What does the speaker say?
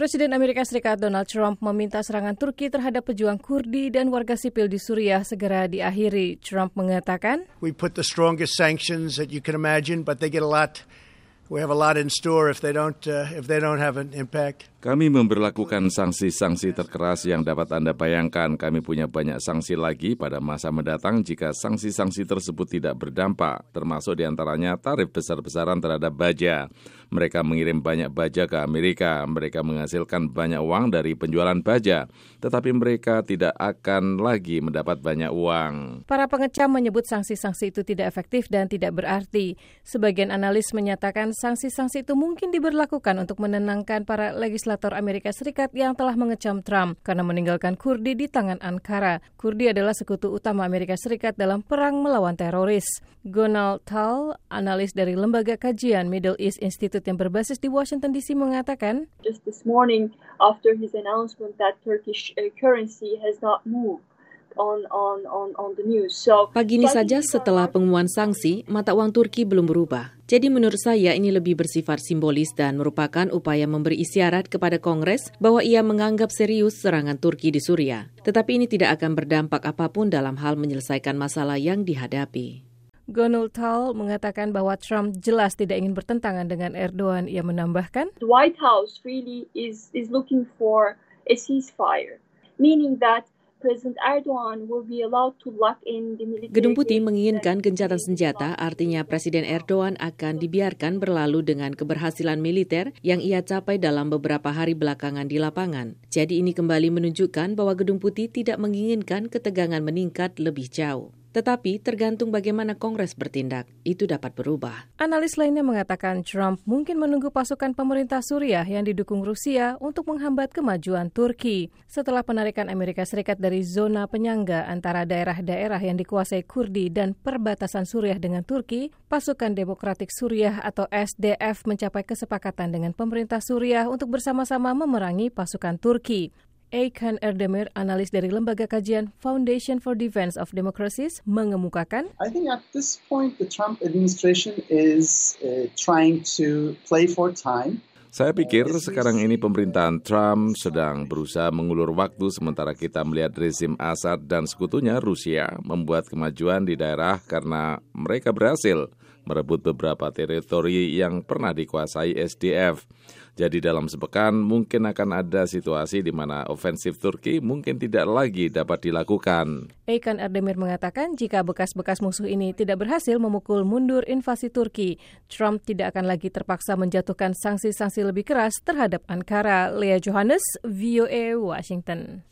Presiden Amerika Serikat Donald Trump meminta serangan Turki terhadap pejuang Kurdi dan warga sipil di Suriah segera diakhiri. Trump mengatakan, We put the strongest sanctions that you can imagine, but they get a lot we have a lot in store if they don't uh, if they don't have an impact. Kami memperlakukan sanksi-sanksi terkeras yang dapat Anda bayangkan. Kami punya banyak sanksi lagi pada masa mendatang jika sanksi-sanksi tersebut tidak berdampak, termasuk di antaranya tarif besar-besaran terhadap baja. Mereka mengirim banyak baja ke Amerika, mereka menghasilkan banyak uang dari penjualan baja, tetapi mereka tidak akan lagi mendapat banyak uang. Para pengecam menyebut sanksi-sanksi itu tidak efektif dan tidak berarti. Sebagian analis menyatakan sanksi-sanksi itu mungkin diberlakukan untuk menenangkan para legislator legislator Amerika Serikat yang telah mengecam Trump karena meninggalkan Kurdi di tangan Ankara. Kurdi adalah sekutu utama Amerika Serikat dalam perang melawan teroris. Gonal Tal, analis dari lembaga kajian Middle East Institute yang berbasis di Washington DC mengatakan, Just this morning, after his announcement that Turkish uh, currency has not moved, On, on, on, on the news. So, Pagi ini saja setelah pengumuman sanksi, mata uang Turki belum berubah. Jadi menurut saya ini lebih bersifat simbolis dan merupakan upaya memberi isyarat kepada Kongres bahwa ia menganggap serius serangan Turki di Suriah. Tetapi ini tidak akan berdampak apa pun dalam hal menyelesaikan masalah yang dihadapi. Gonul Tal mengatakan bahwa Trump jelas tidak ingin bertentangan dengan Erdogan. Ia menambahkan, The White House really is, is looking for a ceasefire, meaning that Gedung Putih menginginkan gencatan senjata, artinya Presiden Erdogan akan dibiarkan berlalu dengan keberhasilan militer yang ia capai dalam beberapa hari belakangan di lapangan. Jadi ini kembali menunjukkan bahwa Gedung Putih tidak menginginkan ketegangan meningkat lebih jauh. Tetapi tergantung bagaimana Kongres bertindak, itu dapat berubah. Analis lainnya mengatakan Trump mungkin menunggu pasukan pemerintah Suriah yang didukung Rusia untuk menghambat kemajuan Turki. Setelah penarikan Amerika Serikat dari zona penyangga antara daerah-daerah yang dikuasai Kurdi dan perbatasan Suriah dengan Turki, pasukan Demokratik Suriah atau SDF mencapai kesepakatan dengan pemerintah Suriah untuk bersama-sama memerangi pasukan Turki. Eikan Erdemir, analis dari lembaga kajian Foundation for Defense of Democracies, mengemukakan, I think at this point the Trump administration is uh, trying to play for time. Saya pikir sekarang ini pemerintahan Trump sedang berusaha mengulur waktu sementara kita melihat rezim Assad dan sekutunya Rusia membuat kemajuan di daerah karena mereka berhasil merebut beberapa teritori yang pernah dikuasai SDF. Jadi dalam sepekan mungkin akan ada situasi di mana ofensif Turki mungkin tidak lagi dapat dilakukan. Eikan Erdemir mengatakan jika bekas-bekas musuh ini tidak berhasil memukul mundur invasi Turki, Trump tidak akan lagi terpaksa menjatuhkan sanksi-sanksi lebih keras terhadap Ankara. Lea Johannes, VOA Washington.